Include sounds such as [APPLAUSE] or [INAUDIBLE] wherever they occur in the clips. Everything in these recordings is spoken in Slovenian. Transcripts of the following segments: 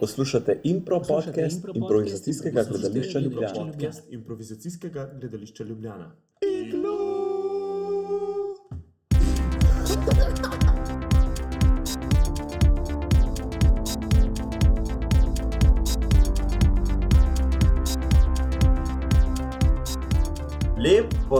Poslušate impro podcast improvizacijskega gledališča Ljubljana. Podcast improvizacijskega gledališča Ljubljana.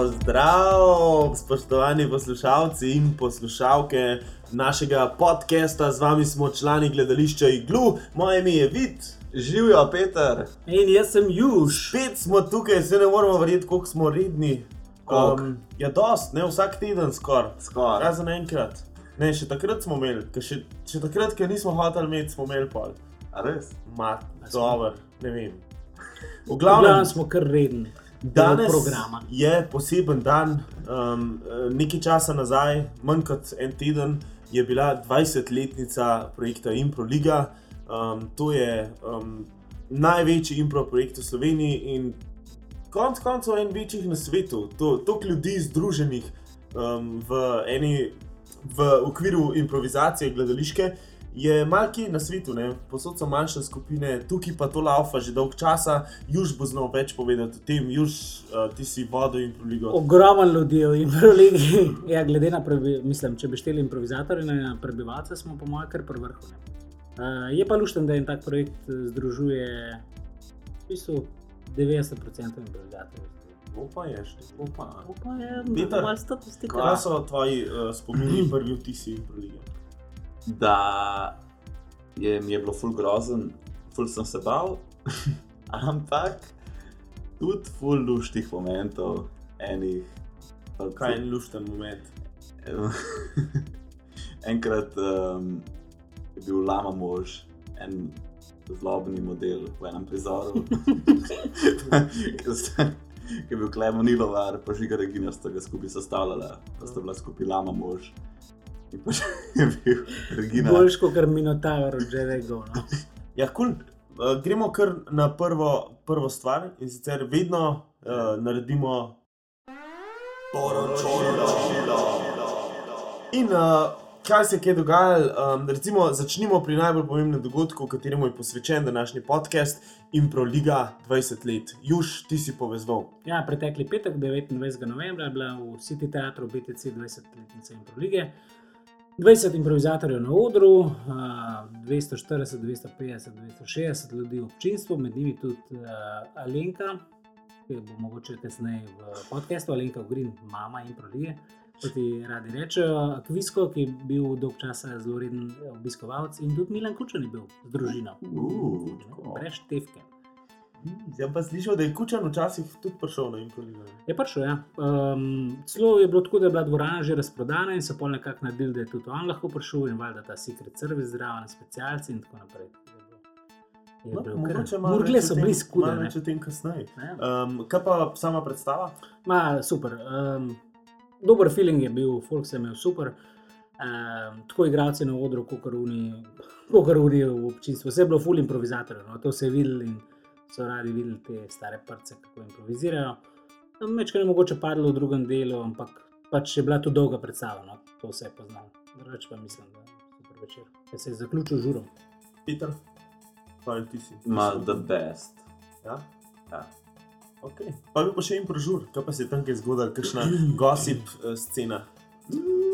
Lep pozdrav, spoštovani poslušalci in poslušalke našega podcasta. Z vami smo člani gledališča Iglu, moje ime je Vid, živijo Peter. In jaz sem Juž. Spet smo tukaj, se ne moremo verjeti, koliko smo redni. Koliko? Um, ja, dost, ne vsak teden skoraj. Skoraj. Razen enkrat. Ne, še takrat smo imeli, še, še takrat, ker nismo hoteli imeti, smo imeli pol. A res? Ma, dober, ne vem. V Glavno glavnem, smo kar redni. Danes programa. je poseben dan. Um, nekaj časa nazaj, manj kot en teden, je bila 20-letnica projekta Improliga. Um, to je um, največji impro projekt v Sloveniji in konec koncev en večjih na svetu. To, toliko ljudi združenih um, v, eni, v okviru improvizacije gledališke. Je malki na svetu, ne? posod so manjše skupine, tukaj pa to laufa že dolg časa. Juž bo znal več povedati o tem, Juž, uh, ti si vodo in proligo. Ogromen ljudi v improligi. [LAUGHS] Ja, glede na, prebi, mislim, če bi šteli improvizatorje na prebivalce, smo po mojem kar pri vrhu. Uh, je pa lušten, da en tak projekt eh, združuje v bistvu 90% improvizatorjev. To pa je še, pa. To pa je Peter, malo statistika. Kaj so tvoji uh, spomini, prvi vtisi in prolige? Da je mi je bilo ful grozen, ful sem se bal, [LAUGHS] ampak tudi ful luštih momentov, enih. Kaj je en lušten moment? [LAUGHS] Enkrat um, je bil lama mož, en zlobni model v enem prizoru. [LAUGHS] Ki je bil Klevo Nilovar, pa žiga Regina sta ga skupaj sestavljala, pa sta bila skupaj lama mož. Je bil Regina. Boljš kot Minotaur, že rego. No. Ja, kul. Cool. Uh, gremo kar na prvo, prvo stvar in sicer vedno uh, naredimo poročilo. In uh, kaj se je dogajalo? Um, recimo, začnimo pri najbolj pomembnem dogodku, kateremu je posvečen današnji podcast Impro Liga 20 let. Juž, ti si povezal. Ja, pretekli petek, 29. novembra, je bila v City Teatru BTC 20-letnica Improlige. 20 improvizatorjev na odru, a, 240, 250, 260 ljudi v občinstvu, med njimi tudi Alenka, ki bo mogoče kasneje v podkastu, Alenka Ugrin, mama Improlige. Kot ti radi rečejo, Kvisko, ki je bil dolg časa zelo reden obiskovalec, in tudi Milan Kučan je bil z družino. Uh. Brez števke. Ja, pa slišal, da je Kučan včasih tudi prišel na Impro Ligo. Je prišel, ja. Um, celo je bilo tako, da je bila dvorana že razprodana in so pol nekako naredili, da je tudi on lahko prišel in valjda ta secret service zraven, specialci in tako naprej. No, o so bili skude. Malo več o tem kasneje. Ne. Um, kaj pa sama predstava? Ma, super. Um, dober feeling je bil, folk se je imel super. Um, tako igravci na odru, kot karuni, v občinstvu. Vse je bilo full improvizatorjev, no? to se je videlo in so radi videli te stare prce, kako improvizirajo. Mečkaj je mogoče padlo v drugem delu, ampak pač je bila tu dolga predstava, no? to vse je poznal. Drugače pa mislim, da je super večer. Ker se je zaključil žurom. Peter, kaj ti si? Ma the best. Ja? Ja. Okay. Pa bi pa še en prožur, kaj pa se je tam kaj zgodilo, kakšna [CLEARS THROAT] gossip uh, scena.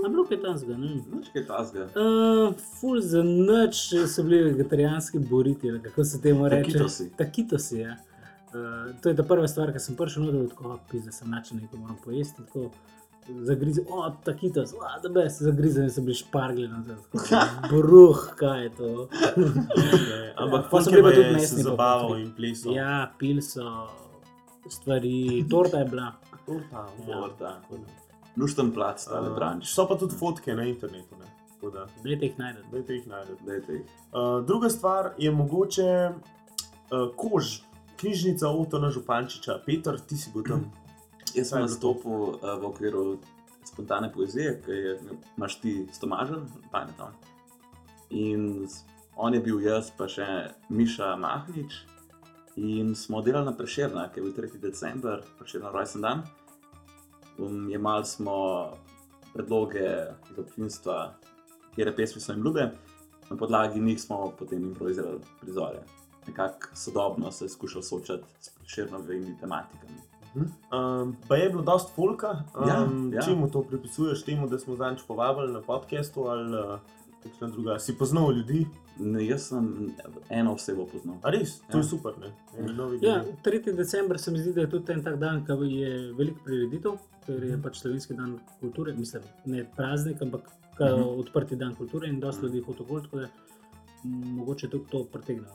A bilo kaj ne vem. Nič kaj tasga. Uh, ful za noč so bili vegetarijanski boriti, kako se temu reče. Takitosi. Takitosi, ja. Uh, to je ta prva stvar, ki sem prišel noter, tako pisa sem načel nekaj moram pojesti. Tako, Zagrizel, o, takitos, o, da bi se zagrizel, in so bili špargli. No, tako, [LAUGHS] Bruh, kaj je to. [LAUGHS] Ampak pa sem bil tudi mesni zabaval popotki. in plesal. ja, pil so stvari, torta je bila. Torta, Ja. Torta. Lušten plac, tale Uh, branč. so pa tudi fotke na internetu. Ne? Dajte jih najdete. Dajte jih najdete. Uh, druga stvar je mogoče uh, kož, knjižnica Otona Župančiča. Peter, ti si bil tam. [CLEARS THROAT] Jaz sem nastopil uh, v okviru spontane poezije, ki je imaš ti stomažen, pametam. In s- on je bil jaz, pa še Miša Mahnič. In smo delali na Prešerna, ki je bil 3. december, Prešerna rojsten dan. Um, jemali smo predloge iz občinstva, kjer pesmi so jim ljube. na podlagi njih smo potem improvizirali prizore. Nekako sodobno se je skušal soočati s širnovimi tematikami. Um, pa je bilo dosta folka. Um, Ja, ja, ja. Čemu to pripisuješ temu, da smo zanj povabili na podkastu ali uh, kakšna druga? Si poznal ljudi? Ne, jaz sem eno osebo poznal. A res, to Ja. je super. Ne? Ja, ljudje. 3. december se mi zdi, da je tudi en tak dan, ko je veliko prireditev, ker je pač slovenski dan kulture, mislim, ne praznik, ampak ka, Mhm. odprti dan kulture in dosta ljudi hoče gol, tako da m, mogoče tudi to pretegne.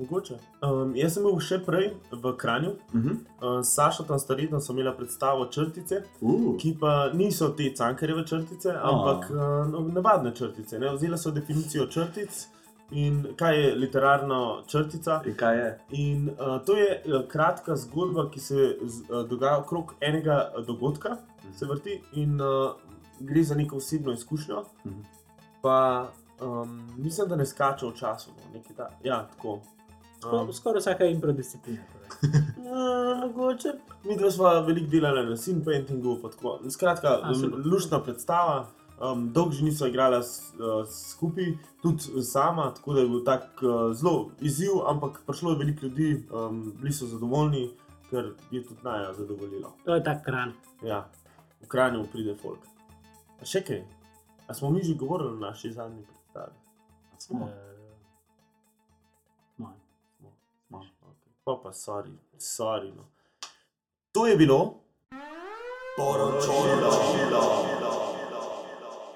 Mogoče. Um, jaz sem bil še prej v Kranju. Uh -huh. Uh, s Sašo tam staredno sem imela predstavo črtice, uh, ki pa niso te cankareve črtice, ampak uh, navadne črtice. Ne? Vzela so definicijo črtic in kaj je literarna črtica. in kaj je? In uh, to je uh, kratka zgodba, ki se z, uh, dogaja okrog enega uh, dogodka, se vrti in uh, gre za neko osebno izkušnjo. Mhm. Pa um, mislim, da ne skače v času. No, nekaj ta, ja, tako. Um, Skoraj vsaka improdisciplina. torej. [LAUGHS] Ja, mogoče. Mi dva smo veliko delali na scene paintingu. pa tako. Skratka, A, super. l- luštna predstava. Um, dolgo že niso igrala s- uh, skupaj, tudi sama, tako da je bil tak uh, zelo izziv, ampak prišlo je veliko ljudi, um, bili so zadovoljni, ker je tudi naj zadovoljilo. To je tak kran. Ja, v Kranju pride folk. A še kaj? A smo mi že govorili o naši zadnji predstavi? Smo. Eh, Pa pa, sorry, sorry. No. To je bilo.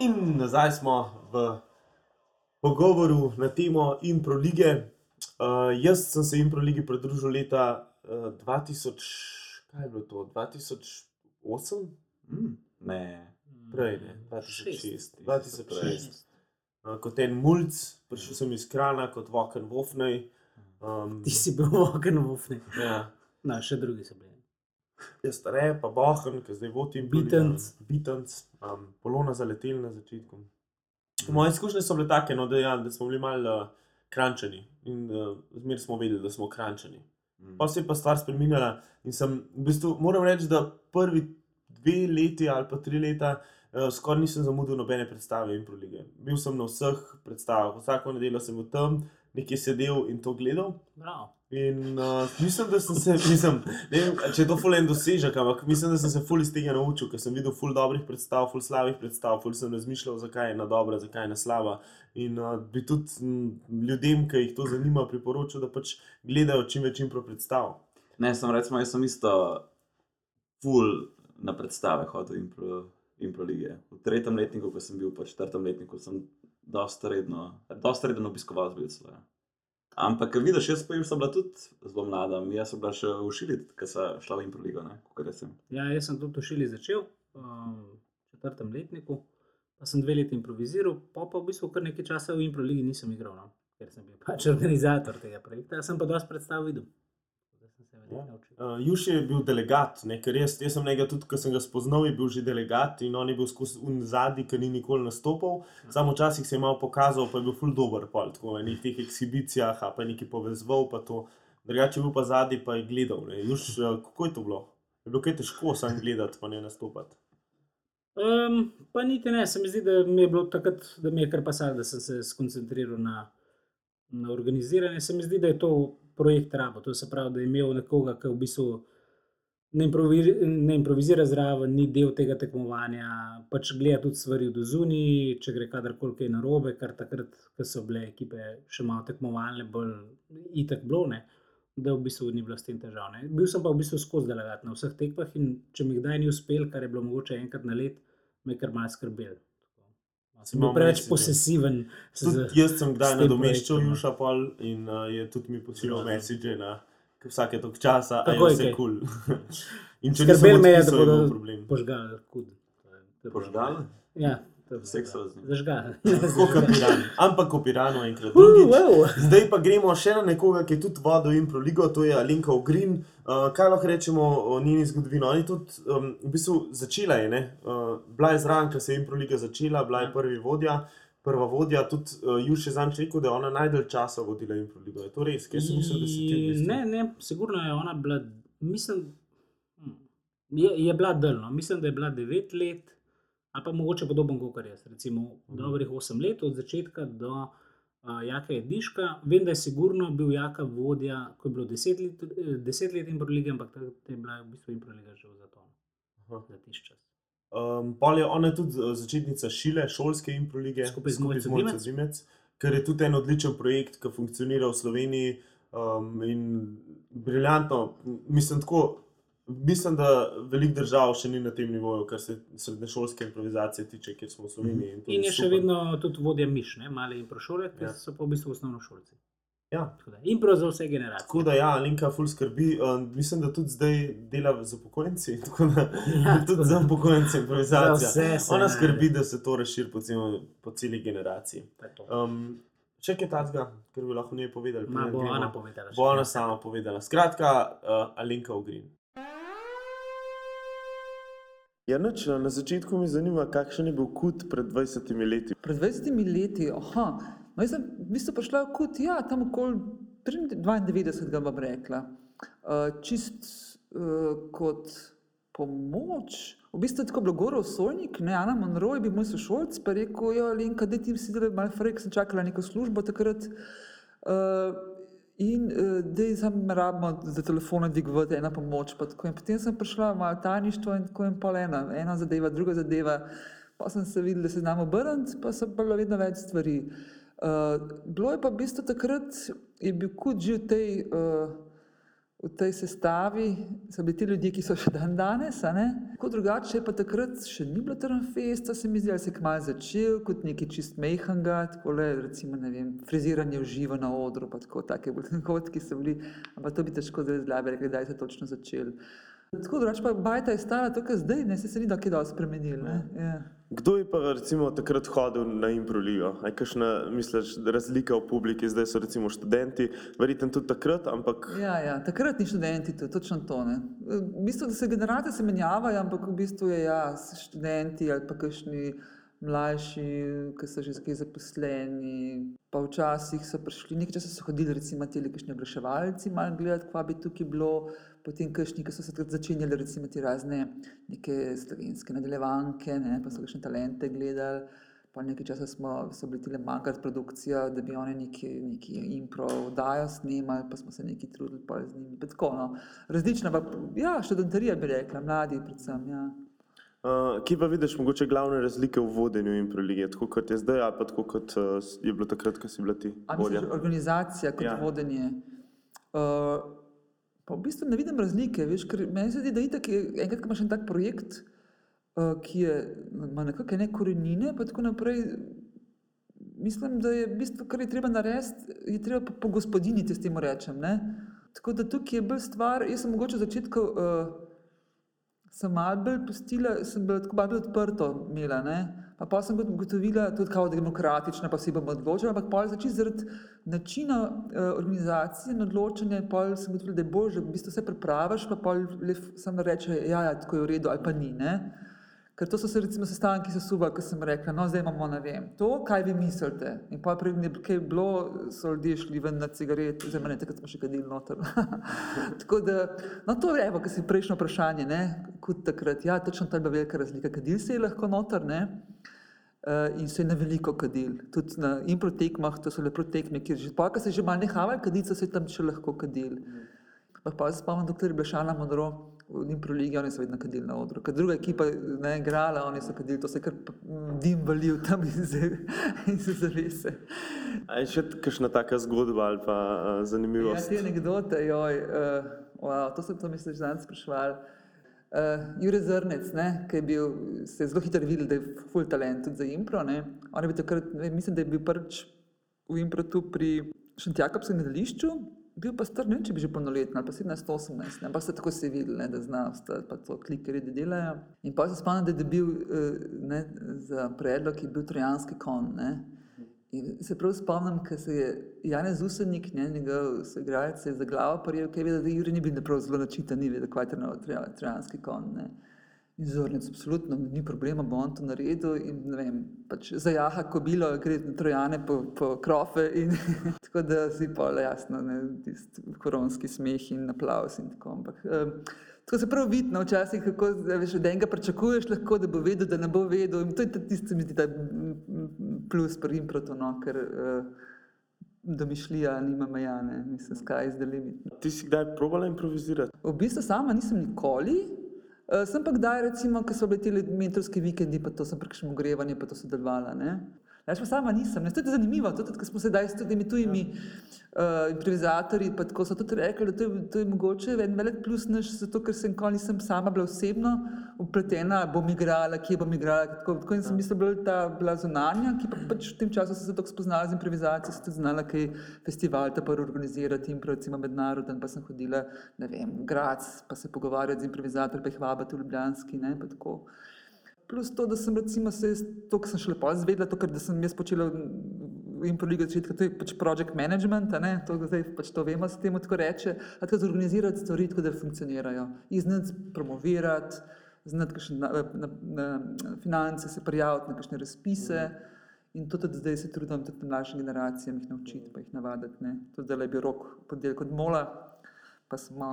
In nazaj smo v pogovoru na temo Impro lige. Uh, jaz sem se Impro ligi pridružil leta uh, 2000, kaj je bilo to? 2008? Mm, ne. Prej, ne, Šest. 2006. 2006. Uh, kot en mulj, prišel sem iz Krana kot Voken Wofnej. Um, Ti si bil voken v ufni. ja, No, še drugi so bili. jaz stare, pa Bohen, ki zdaj vodim. Beatles. Beatles, um, polona zaletel na začetku. Moje izkušnje so bile take, no, da, ja, da smo bili malo uh, krančani in uh, zmeraj smo vedeli, da smo krančani. Mm. Pa se je pa stvar spremenila in sem, v bistvu, moram reči, da prvi dve leti ali pa tri leta uh, skoraj nisem zamudil nobene predstave in prolige. Bil sem na vseh predstavah, vsako nedeljo sem bil tam, nekje sedel in to gledal. Bravo. In uh, mislim, da sem se, [LAUGHS] mislim, ne vem, če je to fulen dosežek, ampak mislim, da sem se ful iz tega naučil, ker sem videl ful dobrih predstav, ful slabih predstav, ful sem razmišljal, zakaj je na dobra, zakaj je na slaba. In uh, bi tudi m, ljudem, ki jih to zanima, priporočil, da pač gledajo čim več impro predstav. Ne, sem recimo, jaz sem isto full na predstave hodil impro, impro lige. V tretjem letniku, ko sem bil, pa v četrtem letniku, sem dosta redno, dosta redno obiskoval zbirstvo. Ja. Ampak, vidiš, jaz pa sem bila tudi zelo mlada, jaz sem bila še v šili, ko sem šla v impro ligo, ne, kot sem. Ja, jaz sem tudi v šili začel, um, v četrtem letniku, pa sem dve leti improviziral, pa, pa v bistvu kar nekaj časa v improligi nisem igral, no, ker sem bil pač [LAUGHS] organizator tega projekta. Jaz sem pa dosti predstav videl. Tako da sem se veliko Ja. Uh, Juž je bil delegat, ne, ker jaz, jaz sem njega tudi, ko sem ga spoznal, je bil že delegat in on je bil skozi zadnji, ki ni nikoli nastopil. Samo včasih se je malo pokazal, pa je bil ful dober, pol, tako v nekih teh ekshibicijah, pa nekaj povezval, pa to. Drugače je bil pa zadnji, pa je gledal. ne. Juž, uh, kako je to bilo? Je bilo kaj težko sam gledati, pa ne nastopati. Um, pa niti ne, se mi zdi, da mi je bilo takrat, da mi je kar pasalo, da sem se skoncentriral na, na organiziranje. Se mi zdi, da je to projekt rabo. To se pravi, da je imel nekoga, ki v bistvu ne, improvi, ne improvizira zraven, ni del tega tekmovanja, pač gleda tudi stvari od zunaj, če gre kadarkoli kaj narobe, kar takrat, ko so bile ekipe še malo tekmovalne, bolj itak blone. Da v bistvu ni bilo s tem težav. Ne. Bil sem pa v bistvu skozi delegat na vseh tekmah in če mi kdaj ni uspel, kar je bilo mogoče enkrat na let, me je kar malce skrbel. Sem bil preveč message. posesiven. Tudi jaz sem kdaj nadomeščal projektom, no. Juša pol in uh, je tudi mi pošiljal Grozno. message na vsake tok časa, a je vse kul. [LAUGHS] in če Skrbel nisem me je, da bodo bil problem. Požgal, kud. To to Požgal? Ja, [LAUGHS] Piran, ampak o Piranu enkrat Uh, drugič. wow. Zdaj pa gremo še na nekoga, ki je tudi vodil Impro Ligo, to je Alenka Ogrin. Uh, kaj lahko rečemo o njeni zgodovini? Ona je tudi um, v bistvu začela, je, ne? uh, bila je zraven, ko se je Impro Liga začela, bila je prvi vodja. Prva vodja, tudi uh, Juž je zanj rekel, da je ona najdalj časa vodila Impro Ligo. Je to res? Kaj si mislil, da si ti v bistvu? Ne, ne, sigurno je ona bila, mislim, hm, je, je bila delno. Mislim, da je bila 9 let Ali pa mogoče podoben kot jaz, recimo Mhm. dobrih 8 let od začetka do uh, Jaka Ediška. Vem, da je sigurno bil Jaka vodja, ko je bilo 10 let, eh, 10 let in prolige, ampak takrat je bila v bistvu in proliga že v zatonu Aha. za tiš čas. Um, pol je ona tudi eh, začetnica šile, šolske improlige, Skupaj z Dimec. Dimec, ker je tudi en odličen projekt, ki funkcionira v Sloveniji um, in briljantno. Mislim, tako, mislim, da veliko držav še ni na tem nivoju, kar se srednješolske improvizacije tiče, kjer smo v Sloveniji. to In je še super. vedno tudi vodja Miš, ne? male improšole, ki Ja. so pa v bistvu osnovnošolci. Ja. Da, Impro za vse generacije. Tako da, ja, Linka ful skrbi. Um, mislim, da tudi zdaj dela z upokojenci. [LAUGHS] Tako da, Ja, [LAUGHS] tudi tako za upokojence improvizacija. Za vse se Ona najde. skrbi, da se to razširi po, cel, po celi generaciji. Um, še kaj takega, kar bi lahko njej povedali? Ma bo ona povedala. še Bo ona sama povedala. Skratka, uh, Alenka Ogrin. Ja, nič, na začetku me zanima, kakšen je bil kut pred 20 leti. Pred 20 leti, aha, no, jaz sem v bistvu prišla v kot, ja, tam okoli 93, ga bom rekla. Uh, čist uh, kot pomoč, v bistvu je tako bilo goro Solnik, ne, Ana Monroe je bil moj sošolc, pa je rekel, ja, Lenka, da ti si delal malo frek, sem čakala neko službo takrat. Uh, In uh, da sem rabimo za telefone dvigovati ena pomoč. pa tako. In potem sem prišla malo tajništvo in tako in pol ena, ena zadeva, druga zadeva. Pa sem se videla, da se znam obrniti, pa so bilo vedno več stvari. Uh, bilo je pa v bistvu takrat, je bil kot že v tej, uh, v tej sestavi, so bili ti ljudje, ki so še dan danes. Tako drugače pa takrat še ni bilo Trnfesta, se mi zdi, ali se je kmalu začel kot nekaj čist mehanga, tako le recimo, ne vem, friziranje v živo na odru, pa tako, take bolj [LAUGHS] dogodki so bili, ampak to bi težko zdaj zlabe rekli, kdaj se je točno začel. Tako drugače pa bajta je stala to, kar zdaj, ne se, se ni tako dosti spremenil. ne. Ja. Kdo je pa recimo takrat hodil na improligo? Je kakšna, misliš, razlika v publiki, zdaj so recimo študenti, verjetno tudi takrat, ampak Ja, ja, takrat ni študenti, to, točno to. Ne. V bistvu, da se generacije se menjavajo, ampak v bistvu je ja, študenti ali pa kakšni mlajši, ki so že kaj zaposleni. Pa včasih so prišli, nekaj časa so hodili, recimo, ti kakšni oglaševalci, malo gledati, kva bi tukaj bilo. Potem kakšni, ki so se takrat začenjali, recimo, ti razne neke slovenske nadaljevanke, ne, pa so kakšne talente gledali. Pa nekaj časa smo bili tudi manjkrat produkcija, da bi oni neki, neki impro vdajo snemali, pa smo se neki trudili pa z njimi. Tako, no. Različna, pa ja, študentarija bi rekla, mladi predvsem. Ja. uh, kje pa vidiš mogoče glavne razlike v vodenju improlige, tako kot je zdaj, ali pa tako kot uh, je bilo takrat, ko si bila ti A vodja? misliš organizacija kot ja. vodenje? Uh, pa v bistvu ne vidim razlike, veš, meni se zdi, da itak je, enkrat, ko imaš en tak projekt, uh, ki je, ima nekakšne ne korenine, pa tako naprej, mislim, da je v bistvu, kar je treba narediti, je treba po- pogospodiniti, s tem rečem. Ne? Tako da tukaj je bolj stvar, jaz sem mogoče začetku uh, sem malo bolj pustila, sem bila tako malo bolj odprto imela, ne. Pa, pa sem ugotovila, tudi kao demokratična, pa si bom odločila, ampak pol začeti zaradi načina uh, organizacije in odločanja, pol sem ugotovila, da je bolje, da v bistvu vse pripraviš, pa pol le f- samo reče, ja, ja, tako je v redu ali pa ni, ne. Ker to so se recimo sestanki sesuvali, ko sem rekla, no zdaj imamo, ne vem, to, kaj vi mislite. In pa prednje, kaj je bilo, so ljudje šli ven na cigaret, oziroma ne, takrat smo še kadili noter. [LAUGHS] Tako da, no to je, evo, kar si prejšnjo vprašanje, ne, kot takrat, ja, točno ta je bila velika razlika. Kadil se je lahko noter, ne, uh, in se je na veliko kadil. Tudi na improtekmah, to so lepo tekme, kjer že, pa, ko se je že malo nehavali kaditi, se tam še lahko kadili. Pa, pa se spomnim, dokler je bila Šana Modro v Improligi, oni so vedno kadili na odru. Ker druga ekipa ne je igrala, oni so kadili, to se kar p- m, dim valil tam iz, [LAUGHS] iz zavese. A je še kakšna taka zgodba ali pa uh, Ja, zanimivost? te anekdote, joj, uh, wow, to sem to mislim, že danes spraševal. Uh, Jure Zrnec, ne, ki je bil, se je zelo hitro videl, da je full talent tudi za impro. Ne. On je bil takrat, ne, mislim, da je bil prvič v improtu pri Šentjakobskem gledališču, bil pa star, ne vem, če bi že polnoletni ali pa 17-18, ne, ampak se tako se videl, ne, da zna ostati, pa to klikerji, da delajo. In pa se spomnim, da je dobil uh, ne, za predlog, je bil trojanski kon. Ne. In se prav spomnim, ker se je Janez Usenik, ne, njegov soigralec, za glavo prijel, ker je vedel, da Juri ni bil prav zelo načitan, ni vedel, kaj je trojanski kon. Ne. In zornic, absolutno ni problema, bo on to naredil. In, vem, pač zajaha kobilo, gre na trojane po, po krofe. In, [LAUGHS] tako da si pa le jasno, ne, tisti koronski smeh in aplaus in tako. Ampak, eh, Tako se prav vidno, včasih, kako veš, od enega pričakuješ, lahko, da bo vedel, da ne bo vedel. In to je tisto, mi zdi, mm, mm, plus pri improtu, no, ker uh, domišljija nima meja, ne, mislim, sky is the limit. Ti si kdaj probala improvizirati? V bistvu sama nisem nikoli, uh, sem pa kdaj, recimo, ko so bili ti mentorski vikendi, pa to sem prekšno ogrevanje, pa to sodelovala. Ne? Jaz pa sama nisem. Ne? To je zanimivo, tudi ko smo sedaj s temi tujimi uh, improvizatorji, pa tako so tudi rekli, da to je, to je mogoče en velik plus naš, zato ker sem nikoli nisem sama bila osebno upletena, bom igrala, kje bom igrala. Tako, tako in sem mislila, bila ta bila zunanja, ki pa pač v tem času sem se tako spoznala z improvizacijo, sem tudi znala, kaj festival ta prvi organizirati, impro, recimo mednaroden, pa sem hodila, ne vem, v Grac, pa se pogovarjati z improvizatorji, pa jih vabiti v Ljubljanski, ne, pa tako. Plus to, da sem recimo se, jaz- to, kar sem šele pa zvedela, to, kar da sem jaz počela v Improligo začetka, to je pač project management, ne, to zdaj pač to vemo, se temu tako reče, a tako zorganizirati stvari, tako da funkcionirajo. In znati promovirati, znati kakšne na, na, na, na finance, se prijaviti na kakšne razpise. In to tudi zdaj se trudim tudi mlajšim generacijam jih naučiti, pa jih navaditi. Ne. Tudi zdaj je bil rok ponedeljek od mola, pa smo,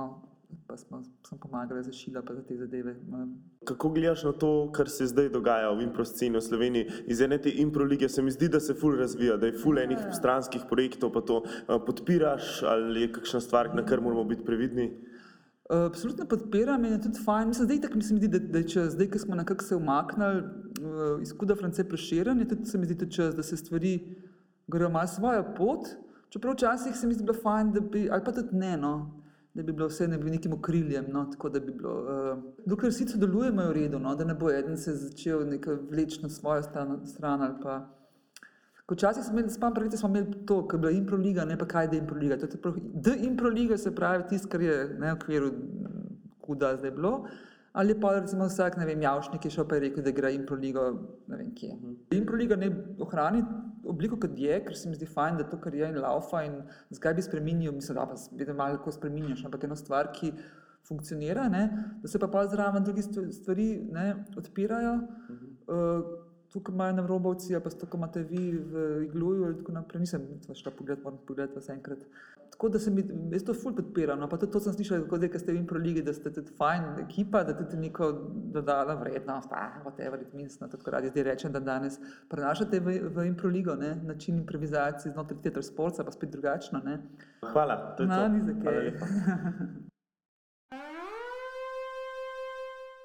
pa smo, sem pomagala za šila, pa za te zadeve. Ma, Kako gledaš na to, kar se zdaj dogaja v improsceni v Sloveniji? Iz ene te impro lige se mi zdi, da se ful razvija, da je ful enih stranskih projektov, pa to uh, podpiraš ali je kakšna stvar, na kar moramo biti previdni? Uh, Absolutno podpiram in je tudi fajn. Mislim, zdaj, tako, mi se mi zdi, da, da je čas, zdaj, ko smo nekako se umaknili uh, iz Kuda France preširen, je tudi, se mi zdi tudi čas, da se stvari grejo malo svojo pot. Čeprav včasih se mi zdi bilo fajn, da bi, ali pa tudi ne, no, da bi bilo vse ne bi nekim okriljem, no, tako da bi bilo. Uh, dokler vsi sodelujemo v redu, no, da ne bo eden se začel vleči na svojo stran, stran ali pa. Ko Včasih smo imeli, spomnim, prvič smo imeli to, kar je bila improliga, ne pa kaj je improliga. To je prav, da improliga se pravi tisto, kar je ne, v okviru kuda zdaj bilo. Ali pa recimo vsak, ne vem, javšnik je šel pa je rekel, da igra improligo, ne vem kje. Improliga ne ohrani obliko, kot je, ker se mi zdi fajn, da to, kar je in laufa in zakaj bi spremenil, mislim, da pa vedno malo lahko spremenjaš, ampak eno stvar, ki funkcionira, ne, da se pa pa zraven drugi st- stvari ne, odpirajo. Uh, tukaj imajo na robovci, pa to, kar imate vi v igluju, ali tako naprej. Nisem šla pogled, moram pogledati vas enkrat. Tako da se mi, jaz to ful podpiram. No, pa tudi to sem slišala, kako zdaj, ko ste v Improligi, da ste tudi fajn ekipa, da tudi neko dodala vrednost, ah, whatever it means, no, tako radi zdaj rečem, da danes prenašate v, v Improligo, ne, način improvizacije znotraj teatra sporta, pa spet drugačno, ne. Hvala, to je No, to. ni za Hvala kaj. lepa.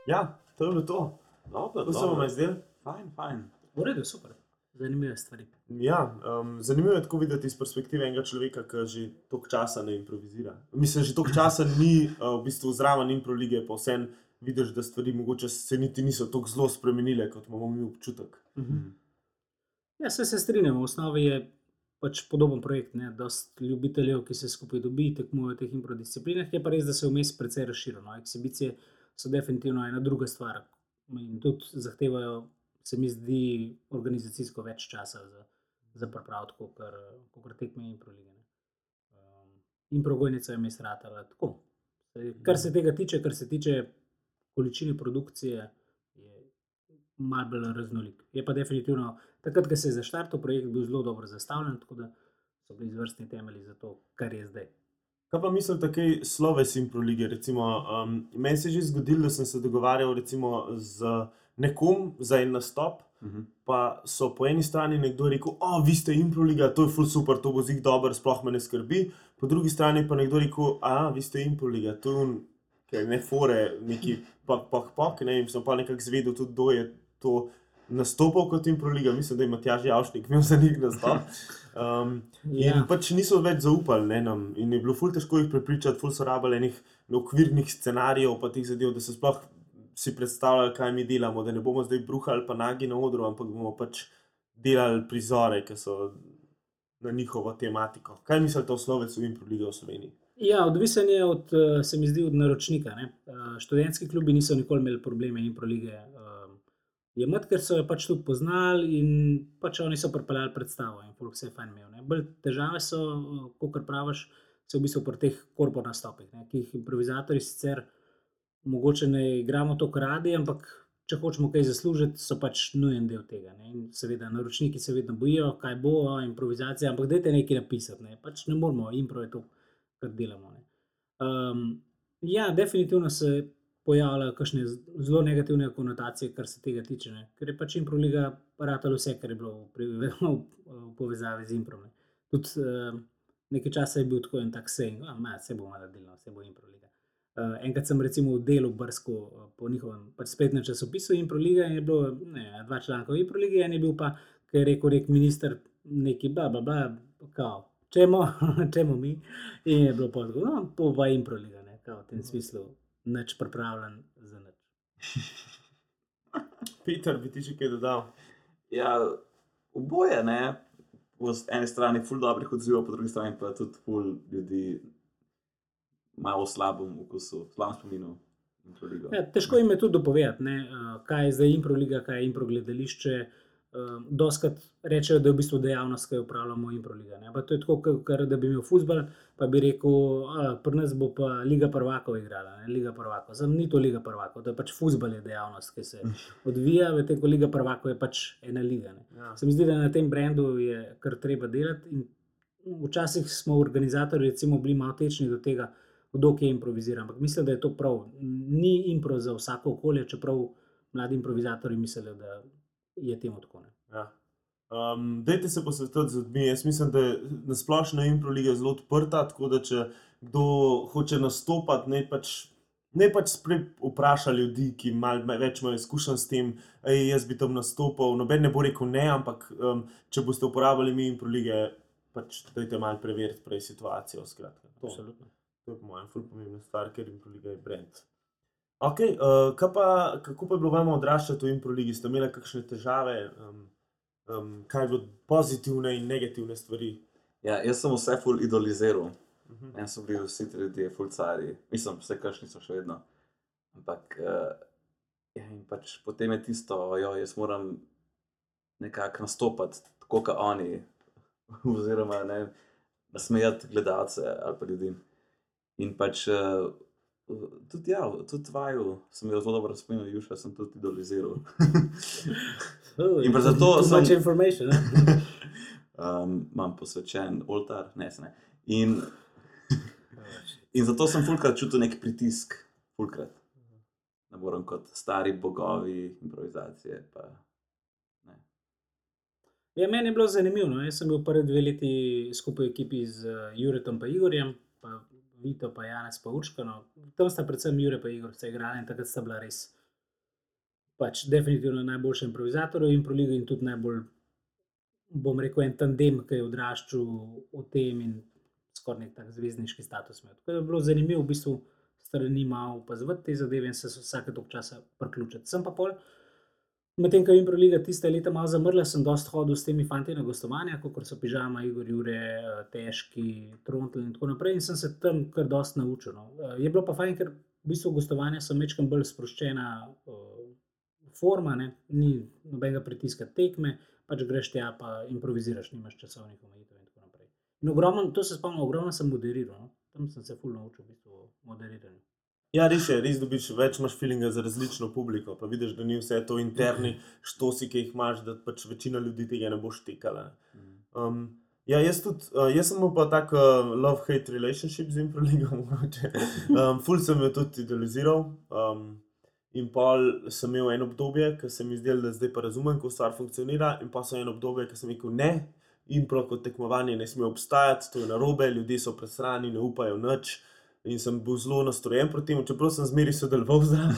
Ja, to je bilo to. Dobro, To se vam je zdelo. Fajn, fajn. V redu, super. Zanimive stvari. Ja, um, zanimivo je tako videti iz perspektive enega človeka, ki že toliko časa ne improvizira. Mislim, že toliko časa ni uh, v bistvu zraven impro lige, pa vsem vidiš, da stvari mogoče se niti niso tako zelo spremenile, kot imamo mi občutek. Ja, se, se strinjam, v osnovi je pač podoben projekt. Ne? Dost ljubiteljev, ki se skupaj dobi, tekmujejo v teh improdisciplinah, je pa res, da se vmes precej razširijo. No? Eksibicije so definitivno ena druga stvar in tudi zahtevajo, se mi zdi, organizacijsko več časa za, za pripravo, kot kar tekme in prolige. Um, in progojnica je mes ratala tako. Kar se tega tiče, kar se tiče količine produkcije, je malo bolj raznolik. Je pa definitivno takrat, ko se je zaštartil projekt, bil zelo dobro zastavljen, tako da so bili izvrstni temelji za to, kar je zdaj. Kaj pa mislite, kaj sloves impro lige? Recimo, um, meni se je že zgodilo, da sem se dogovarjal recimo, z nekom za en nastop. Mhm. Pa so po eni strani nekdo rekel, o, vi ste improliga, to je ful super, to bo zig dobro, sploh me ne skrbi. Po drugi strani pa nekdo rekel, a, vi ste improliga, to je un, ker ne fore, neki pak, pak, pak, ne vem, sem pa nekako zvedel tudi, kdo je to nastopal kot improliga, mislim, da je Matjaž Javšnik imel za njih nastop. [LAUGHS] Um, in Ja. pač niso več zaupali ne, nam in je bilo ful težko jih prepričati, ful so rabili enih okvirnih scenarijev, pa teh zadev, da so sploh si predstavljali, kaj mi delamo, da ne bomo zdaj bruhali pa nagi na odru, ampak bomo pač delali prizore, ki so na njihovo tematiko. Kaj mislite o slovecu in proliga v Sloveniji? Ja, odvisen je od, eh, se mi zdi, od naročnika. Ne? Eh, Študentski klubi niso nikoli imeli probleme in prolige. Jemati, ker so jo pač tudi poznali in pač oni so pripeljali predstavo in folk se je fajn imel. Bolj težave so, kot praviš, se v bistvu pri teh korpo nastopih, ne, ki jih improvizatori sicer mogoče ne igramo tako radi, ampak če hočemo kaj zaslužiti, so pač nujen del tega. Ne. In seveda, naročniki se vedno bojijo, kaj bo, a, improvizacija, ampak dajte nekaj napisati. Ne. Pač ne moramo, impro je to, kar delamo. Ne. Um, ja, definitivno se pojavljajo kakšne zelo negativne konotacije, kar se tega tiče. Ne. Ker je pač improliga ratalo vse, kar je bilo v, pri- [LAUGHS] v, v povezavi z improm. Ne. Tudi uh, nekaj časa je bil tako en tak sejn, da se bo malo delno, se bo improliga. Uh, enkrat sem recimo v delu brskal uh, po njihovem pač spletnem časopisu Improliga in je bilo ne, dva članka o Improligi, en je bil pa, ki je rekel, rek minister, neki bla, bla, bla, kao, čemu, [LAUGHS] čemu mi. In je bilo pa tako, no, to pa Improliga, ne, kao, v tem smislu, nič pripravljen za nič. [LAUGHS] Peter, bi ti še kaj dodal? Ja, oboje, ne. Po eni strani ful dobrih odzivov, po drugi strani pa tudi ful ljudi malo slabem okusu, slabem spominu. Ja, težko jim je tudi dopovedati, ne, eh, kaj je zdaj improliga, kaj je improgledališče. Uh, Doskrat rečejo, da je v bistvu dejavnost, ki jo upravljamo, improliga. To je tako, kot da bi imel futbol, pa bi rekel, da pri nas bo pa Liga prvakov igrala. Ne? Liga prvakov. Zdaj ni to Liga prvakov, to je pač futbol je dejavnost, ki se [LAUGHS] odvija, medtem ko Liga prvakov je pač ena liga. Ne? Ja. Se mi zdi, da na tem brendu je kar treba delati. In včasih smo organizatori recimo, bili malo tečni do tega, kdo kje improvizira. Ampak mislim, da je to prav. Ni impro za vsako okolje, čeprav mladi improvizatori mislijo, da je temu tako. Ne. Ja. Um, dajte se posvetiti z ljudmi. Jaz mislim, da je na splošno Improliga zelo odprta, tako da če kdo hoče nastopati, naj pač, naj pač sprej vpraša ljudi, ki malo več imajo izkušenj s tem, ej, jaz bi tam nastopal. Noben ne bo rekel ne, ampak um, če boste uporabljali mi Improlige, pač dajte malo preveriti prej situacijo. Skratka, Absolutno. To je po mojem ful pomembna stvar, ker Improliga je brand. Okay, uh, kaj pa, kako pa je bilo vam odraščati v Improligi? Ste imeli kakšne težave? Um, um, kaj je bilo pozitivne in negativne stvari? Ja, jaz sem vse ful idoliziral. Mhm. Meni so bili vsi ti ljudje fulcari, mislim, vse kašni so še vedno. Ampak uh, ja, pač potem je tisto, jo, jaz moram nekako nastopati tako, kot oni, [LAUGHS] oziroma ne, nasmejati gledalce ali pa ljudi. In pač uh, tudi, ja, tudi vaju sem jo zelo dobro spomnil, Juša sem tudi idoliziral. [LAUGHS] In pa zato sem- much information. Ne? [LAUGHS] um, imam posvečen oltar, ne, se ne. In, in zato sem fulkrat čutil nek pritisk, fulkrat. Ne morem kot stari bogovi improvizacije. Pa, ne. Ja, meni je bilo zanimivo. No. Jaz sem bil prvi dve leti skupaj v ekipi z uh, Juretom in Igorjem, pa Vito, pa Janes, pa Urška. No. Tam sta predvsem Jure in Igor se igrali in takrat sta bila res. Pač definitivno najboljši improvizator in proliga in tudi najbolj, bom rekel, en tandem, ki je odraščal v tem in skoraj nek tak zvezdniški status imel. Tako da je bilo zanimivo v bistvu strani malo opazovati te zadeve in se vsake tok časa priključiti. Sem pa pol. Medtem ko je Improliga tiste leta malo zamrla, sem dosta hodil s temi fanti na gostovanja, kot so Pižama, Igor, Jure, Težki, Trontl in tako naprej. In sem se tam kar dosta naučil. No. Eh, Je bilo pa fajn, ker v bistvu gostovanja so mečkam bolj sproščena uh, forma, ne? ni nobenega pritiska tekme, pač greš tja pa improviziraš, nimaš časovnih omejitev in tako naprej. In ogromno, to se spomnim, ogromno sem moderiral. No. Tam sem se fulno naučil v bistvu moderiranju. Ja, res je, res dobiš več, imaš feelinga za različno publiko. Pa vidiš, da ni vse to interni štosi, ki jih imaš, da pač večina ljudi tega ne bo štekala. Um, ja, jaz, tudi, uh, jaz sem pa tak uh, love-hate relationship z Improligom. [LAUGHS] mogoče. um, ful sem jo tudi idealiziral. Um, in pol sem imel eno obdobje, ki se mi zdelo, da zdaj pa razumem, kako stvar funkcionira, in pa sem eno obdobje, ki sem rekel ne. Impro kot tekmovanje ne sme obstajati, to je narobe, ljudje so presrani, ne upajo nič. In sem bil zelo nastrojen proti temu, čeprav sem zmeraj sodeloval zraven.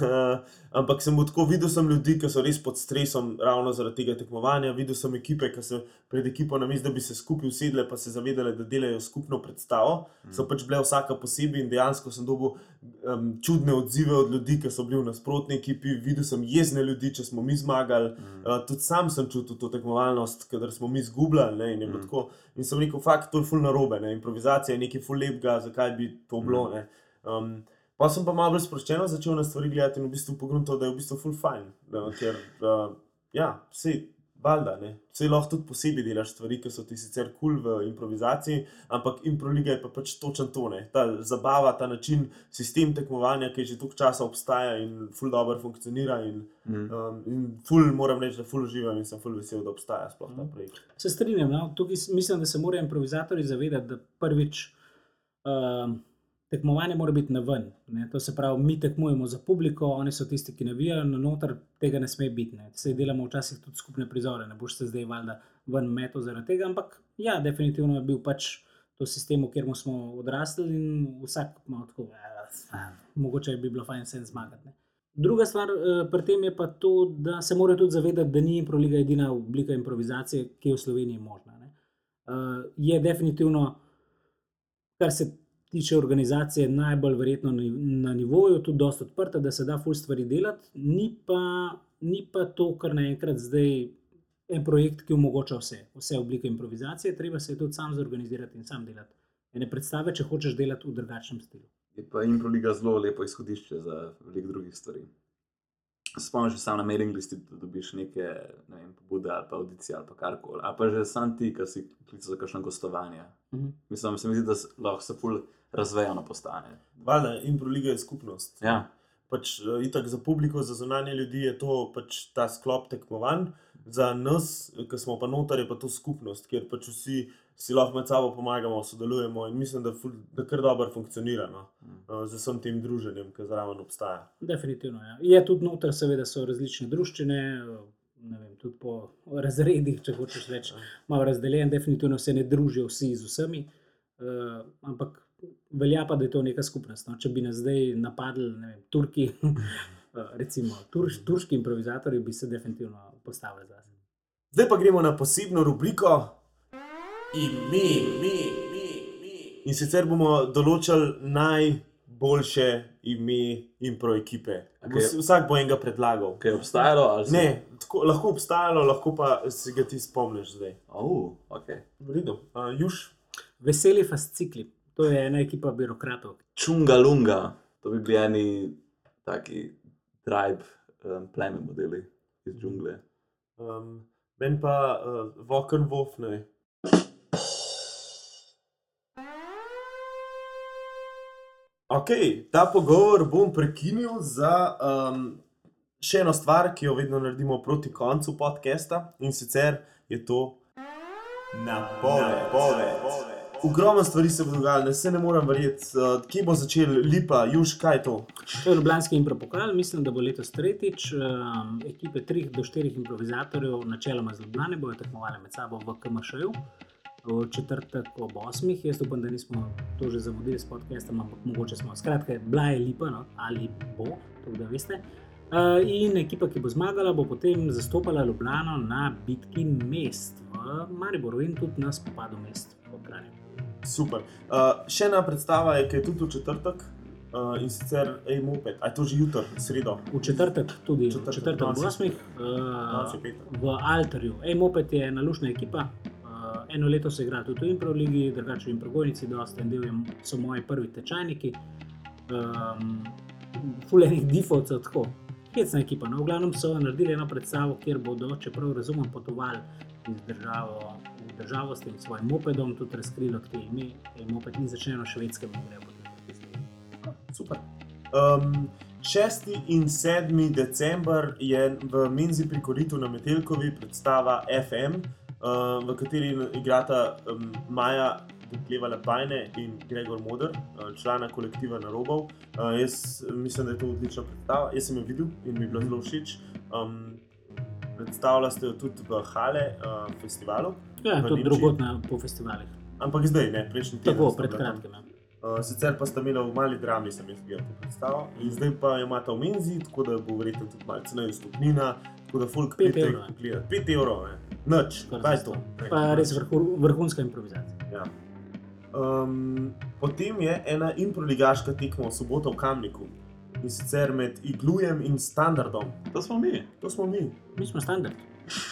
[LAUGHS] Ampak sem tako videl, sem ljudi, ki so res pod stresom, ravno zaradi tega tekmovanja. Videl sem ekipe, ki so pred ekipo na mestu, da bi se skupaj usedle, pa se zavedale, da delajo skupno predstavo. Mm. So pač bile vsaka posebej in dejansko sem dobil um, čudne odzive od ljudi, ki so bili v nasprotni ekipi. Videl sem jezne ljudi, če smo mi zmagali. Mm. Uh, tudi sam sem čutil to tekmovalnost, ker smo mi izgubljali. Ne, in, mm. tako, in sem rekel, fakt, to je ful narobe. Ne, improvizacija je nekaj ful lepega, zakaj bi to bilo. Ne. Um, Pa sem pa malo bolj sproščeno začel na stvari gledati in v bistvu pogledal, da je v bistvu full fine. Ne, ker, uh, ja, vse, valjda, ne. Vse lahko tudi posebej delaš stvari, ki so ti sicer kul cool v improvizaciji, ampak improliga je pa pač točen to, ne. Ta zabava, ta način, sistem tekmovanja, ki že toliko časa obstaja in full dobro funkcionira in, Mm. um, in full, moram reči, da full uživam in sem full vesel, da obstaja sploh ta projekt. Se strinjam. No? Tukaj mislim, da se morajo improvizatori zavedati, da prvič um, tekmovanje mora biti na ven. Ne? To se pravi, mi tekmujemo za publiko, oni so tisti, ki navijajo, na noter tega ne sme biti. Ne? Se delamo včasih tudi skupne prizore, ne boš se zdaj valjda ven meto zaradi tega, ampak ja, definitivno je bil pač to sistem, v katerem smo odrasli in vsak ima tako, eh, mogoče bi bilo fajn se zmagati. Ne? Druga stvar eh, pri tem je pa to, da se morajo tudi zavedati, da ni improliga edina oblika improvizacije, ki je v Sloveniji možna. Ne? Uh, je definitivno, kar se tiče organizacije, najbolj verjetno na, na nivoju, tudi dosta odprta, da se da ful stvari delati, ni pa, ni pa to, kar naenkrat zdaj en projekt, ki omogoča vse, vse oblike improvizacije, treba se tudi sam zorganizirati in sam delati. Ne predstave, če hočeš delati v drugačnem stilu. Je pa Improliga zelo lepo izhodišče za veliko drugih stvari. Spomniš se sam na mailing listi, da dobiš neke ne vem, pobude ali pa audicije ali pa karkoli. Ali pa že sam ti, ki si klical za kakšno gostovanje. Mhm. Mislim, se mi zdi, da lahko se ful razvejano postane. Valjda, Improliga je skupnost. Ja, Pač, uh, itak za publiko, za zunanje ljudi je to pač ta sklop tekmovanj, za nas, ki smo pa noter, je pa to skupnost, kjer pač vsi si lahko med sabo pomagamo, sodelujemo in mislim, da, ful, da kar dobro funkcionira no? uh, z vsem tem druženjem, ki zraven obstaja. Definitivno. Ja. Je tudi noter, seveda so različne druščine, ne vem, tudi po razredih, če hočeš reči, malo razdeljen, definitivno se ne družijo vsi z vsemi. Uh, ampak velja pa, da je to neka skupnost. No? Če bi nas zdaj napadli, ne vem, Turki, [LAUGHS] recimo turš, turški improvizatorji, bi se definitivno postavili za sebe. Zdaj pa gremo na posebno rubriko. Ime, ime, ime, ime. In sicer bomo določili najboljše ime impro ekipe. Okej. Okay. Vsak bo enega predlagal. kaj je obstajalo? ali se- Ne, tako, lahko obstajalo, lahko pa si ga ti spomniš zdaj. Oh, okay. V redu. Uh, Juž, Veseli fascikli, to je ena ekipa birokratov. Čunga lunga, to bi bili eni taki tribe, um, pleme modeli iz džungle. um, meni pa uh, Voken Wolf, ne. Ok, ta pogovor bom prekinil za um, še eno stvar, ki jo vedno naredimo proti koncu podcasta in sicer je to napoved. Ogromno stvari se bo dogajalo, ne se ne morem verjeti, uh, kje bo začel Lipa, Juž, kaj je to? To je Ljubljanski impropokal, mislim, da bo letos tretjič. Um, ekipe 3 do 4 improvizatorjev, načeloma z Ljubljana, bodo tekmovali med sabo v KMŠ-ju. V četrtek ob 8. Jaz upam, da nismo to že zamudili s podcastom, ampak mogoče smo. Skratka, bila je lipa, no? ali bo, to da veste. Uh, in ekipa, ki bo zmagala, bo potem zastopala Ljubljano na bitki mest v Mariboru in tudi na spopadu mest v Kranju. Super. Uh, še ena predstava je, ki je tudi v četrtek uh, in sicer A-Moped. A je to že jutro, sredo? V četrtek tudi, v Četrtek, četrtek ob danes 8. je- Danes je Uh, v Alterju. E-Moped je ena lušna ekipa. Uh, eno leto se igra tudi v Improligi, drugače v Improgojnici, dosta en del je, so moji prvi tečajniki. Um, Fulejnih difovcev tako. Hecna ekipa. No, v glavnem so naredili eno predstavo, kjer bodo, čeprav razumem, potovali iz državo državo s tem svojim mopedom, tudi razkrili, od kje ime. E-Moped ni začel na švedskem, in grejo potem po tisti. Super. Um, 6. in 7. december je v Menzi pri Koritu na Metelkovi predstava FM, uh, v kateri igrata um, Maja Klevala Pajne in Gregor Moder, uh, člana kolektiva Narobov. Uh, jaz mislim, da je to odlična predstava. Jaz sem jo videl in mi je bila zelo všeč. Um, predstavljala ste jo tudi v Hale uh, festivalu, Ja, tudi Nemčiji? drugot na, po festivalih. ampak zdaj ne, prejšnji teden. Tako, pred kratkim. Uh, sicer pa sta imela v mali drami, sem jaz gledal to predstavo, in zdaj pa jo imata v menzi, tako da bo verjetno tudi malo ceneje vstopnina, tako da folk Pet pridete evrov, ja. gledati. 5 evrov, ne. Noč, kaj je to? Pa res vrhu, vrhunska improvizacija. Ja. Um, potem je ena improligaška tekma v soboto v Kamniku. In sicer med Iglujem in Standardom. To smo mi. To smo mi. Mi smo standard.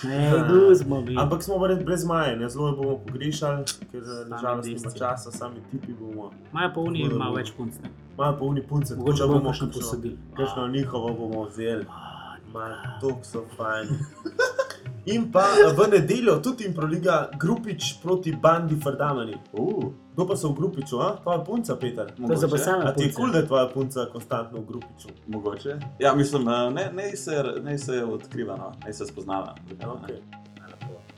Ne, glu smo mi. Ampak smo brez, brez maje, ne zelo jo bomo pogrešali, ker nažalost nima časa, sami tipi bomo. Maja pa malo bo- več punc. ne. Malo polni punce, tako Mogoče da bomo kakšno- posadili. Kakšno njihovo bomo vzeli. Ah, To so fajn. In pa v nedeljo tudi improliga Grupič proti Bandi Fardamani. Uh, Kdo pa so v Grupiču, a? Tvoja punca, Peter. To je mogoče. za basana A ti je kul, da je tvoja punca konstantno v Grupiču? Mogoče. Ja, mislim, eh, ne, ne, se, ne se odkriva, no. ne se spoznava. Okay.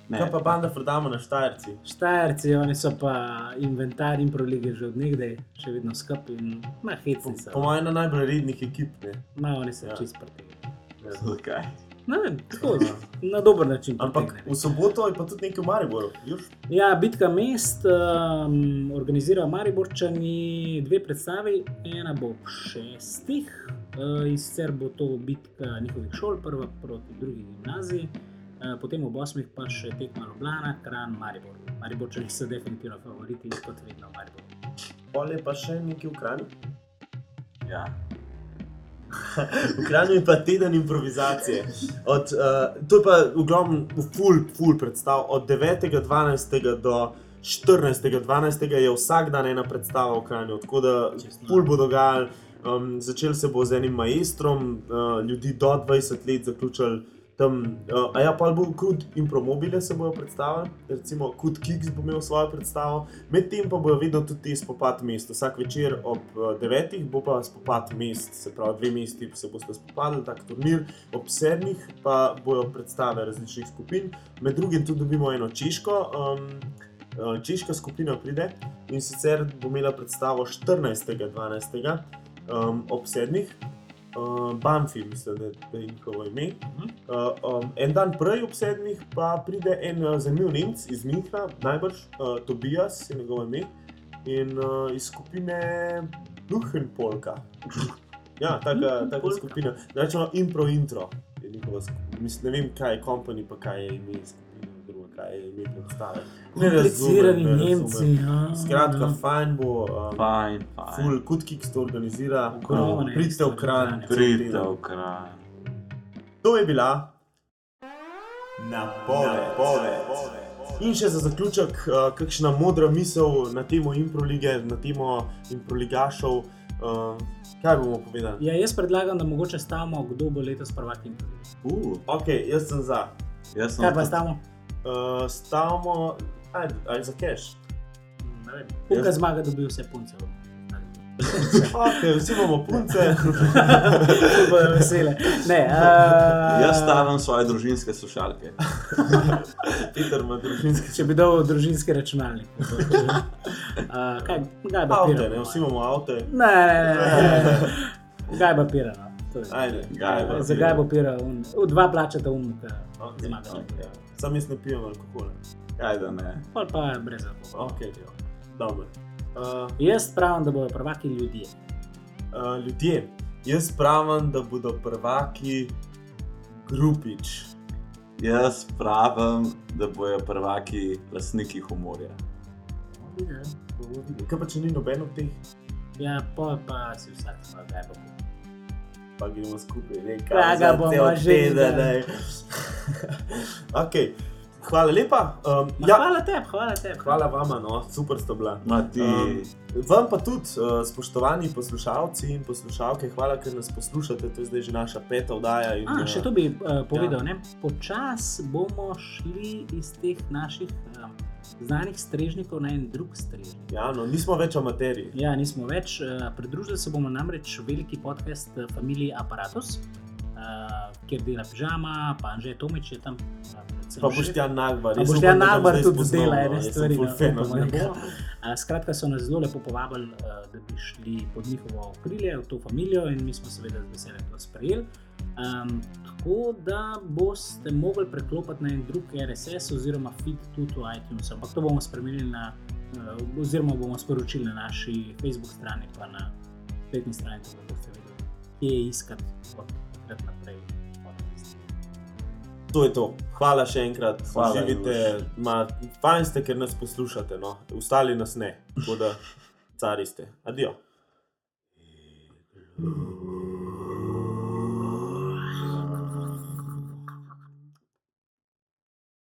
Ne, Kaj pa banda Frodamo na Štajerci? Štajerci, oni so pa inventar in prolige že od nekdaj, še vedno skupaj in na hecni so. Po mojem, ena najbolj rednih ekip. Ne? Ma, oni so Ja. čist proti. Zakaj? Ne vem, tako na dober način. Ampak v soboto je pa tudi nekaj v Mariboru. Juž? Ja, bitka mest um, organizira Mariborčani dve predstavi, ena bo ob šestih, uh, in sicer bo to bitka njihovih šol, prva proti drugi gimnaziji, uh, potem ob osmih pa še tekma Ljubljana, Kran, Maribor. Mariborčani so definitivno favoriti, kot vedno v Mariboru. Pol je pa še nekaj v Kranju. Ja. [LAUGHS] V Kranju je pa teden improvizacije. Od, uh, to je pa v glavnem full, full predstav. Od 9.12. do 14.12. je vsak dan ena predstava v Kranju, tako da Čisto full bo dogajal. Um, začel se bo z enim majstrom, uh, ljudi do 20 let, zaključili tam. Uh, a ja, pa bo Kud Impromobile se bojo predstavili, recimo Kud Kicks bo imel svojo predstavo, medtem pa bojo vedno tudi spopad mest. Vsak večer ob 9. bo pa spopad mest, se pravi, dve mesti se boste spopadali, tak turnir, ob 7. pa bojo predstave različnih skupin, med drugim tudi dobimo eno češko. Um, uh, Češka skupina pride in sicer bo imela predstavo 14.12. Um, ob 7. Uh, Banfi, mislim, da, da je njihovo ime. Uh, um, en dan prej, ob 7. pa pride en uh, zanimiv Nemc iz Minhna, najbrž uh, Tobias je njegovo ime in uh, iz skupine Duhenpolka. Ja, taka, taka skupina. Rečemo impro intro. njihova. Mislim, ne vem, kaj je kompani, pa kaj je ime skupine, je ime predstave. Ne Komplicirani razumem, ne Nemci. razumem. ja, Skratka, ja. fajn bo. Um, Fajn, fajn. Full Kutkik to organizira, Ogromne pridite v kran. Pridite v kraj. To je bila napoved. In še za zaključek, uh, kakšna modra misel na temo improlige, na temo improligašov. Uh, kaj bomo povedali? Ja, jaz predlagam, da mogoče stavimo, kdo bo letos prvak in prvi. Uh, Ok, jaz sem za. jaz sem Kaj pa stavimo? Uh, stavimo, ajde, ajde za cash. Punka Jaz- zmaga, dobi vse punce. Ok, vsi imamo punce. [LAUGHS] Bojo vesele. Ne, uh, Jaz stavim svoje družinske slušalke. [LAUGHS] Peter ima družinski Če bi dal družinski računalnik. Uh, [LAUGHS] kaj, kaj avto, pira? ne, vsi imamo avto. Ne, ne, ne, ne. Kaj pa pira? No? To je- Ajde, Gajba. Za kaj bo pira? Un, v dva plačata um, da Ok, zmaga. ok. Sam jaz ne pijem alkohola. Kaj da ne? Pol pa brez alkohola. Ok, dobro. Uh, Jaz pravim, da bodo prvaki ljudje. uh, ljudje, jaz pravim, da bodo prvaki grupič. Jaz pravim, da bojo prvaki lastniki humorja. Kaj pa če ni noben od teh, Ja, pol pa si vsak ima kaj pa. gremo skupaj, ne Ja, ga bomo že videli. [LAUGHS] ok, hvala lepa. Um, Ja. Hvala tebi, hvala tebi. hvala vama, no, super ste bila. Ma ti, Um, Vam pa tudi, uh, spoštovani poslušalci in poslušalke, hvala, ker nas poslušate. To je zdaj že naša peta oddaja. In, A, uh, še to bi uh, povedal. Ja. Počasi bomo šli iz teh naših um, znanih strežnikov na en drug strežnik. Ja, no, nismo več amaterji. Ja, nismo več. Uh, pridružili se bomo namreč veliki podcast uh, Familije Apparatus, uh, kjer dela pižama, pa Anže Tomič je tam. Uh, Pa šef. boš ti Nagbar. Pa jaz boš upam, ti da ga Nagbar tudi zdela no, ene stvari. no, da njega. bo. A, Skratka, so nas zelo lepo povabili, uh, da bi šli pod njihovo okrilje, v to družino, in mi smo seveda z veseljem to sprejeli. Um, tako da boste mogli preklopiti na en drug RSS oziroma feed tudi v iTunes. Ampak to bomo spremenili na, uh, oziroma bomo sporočili na naši Facebook strani, pa na spletni strani, da boste vedeli, kje je iskati od takrat naprej. To je to. Hvala še enkrat. Hvala, Živite, ma, fajn ste, ker nas poslušate. No. Ostali nas ne. Tako da cari ste. Adijo. [LAUGHS]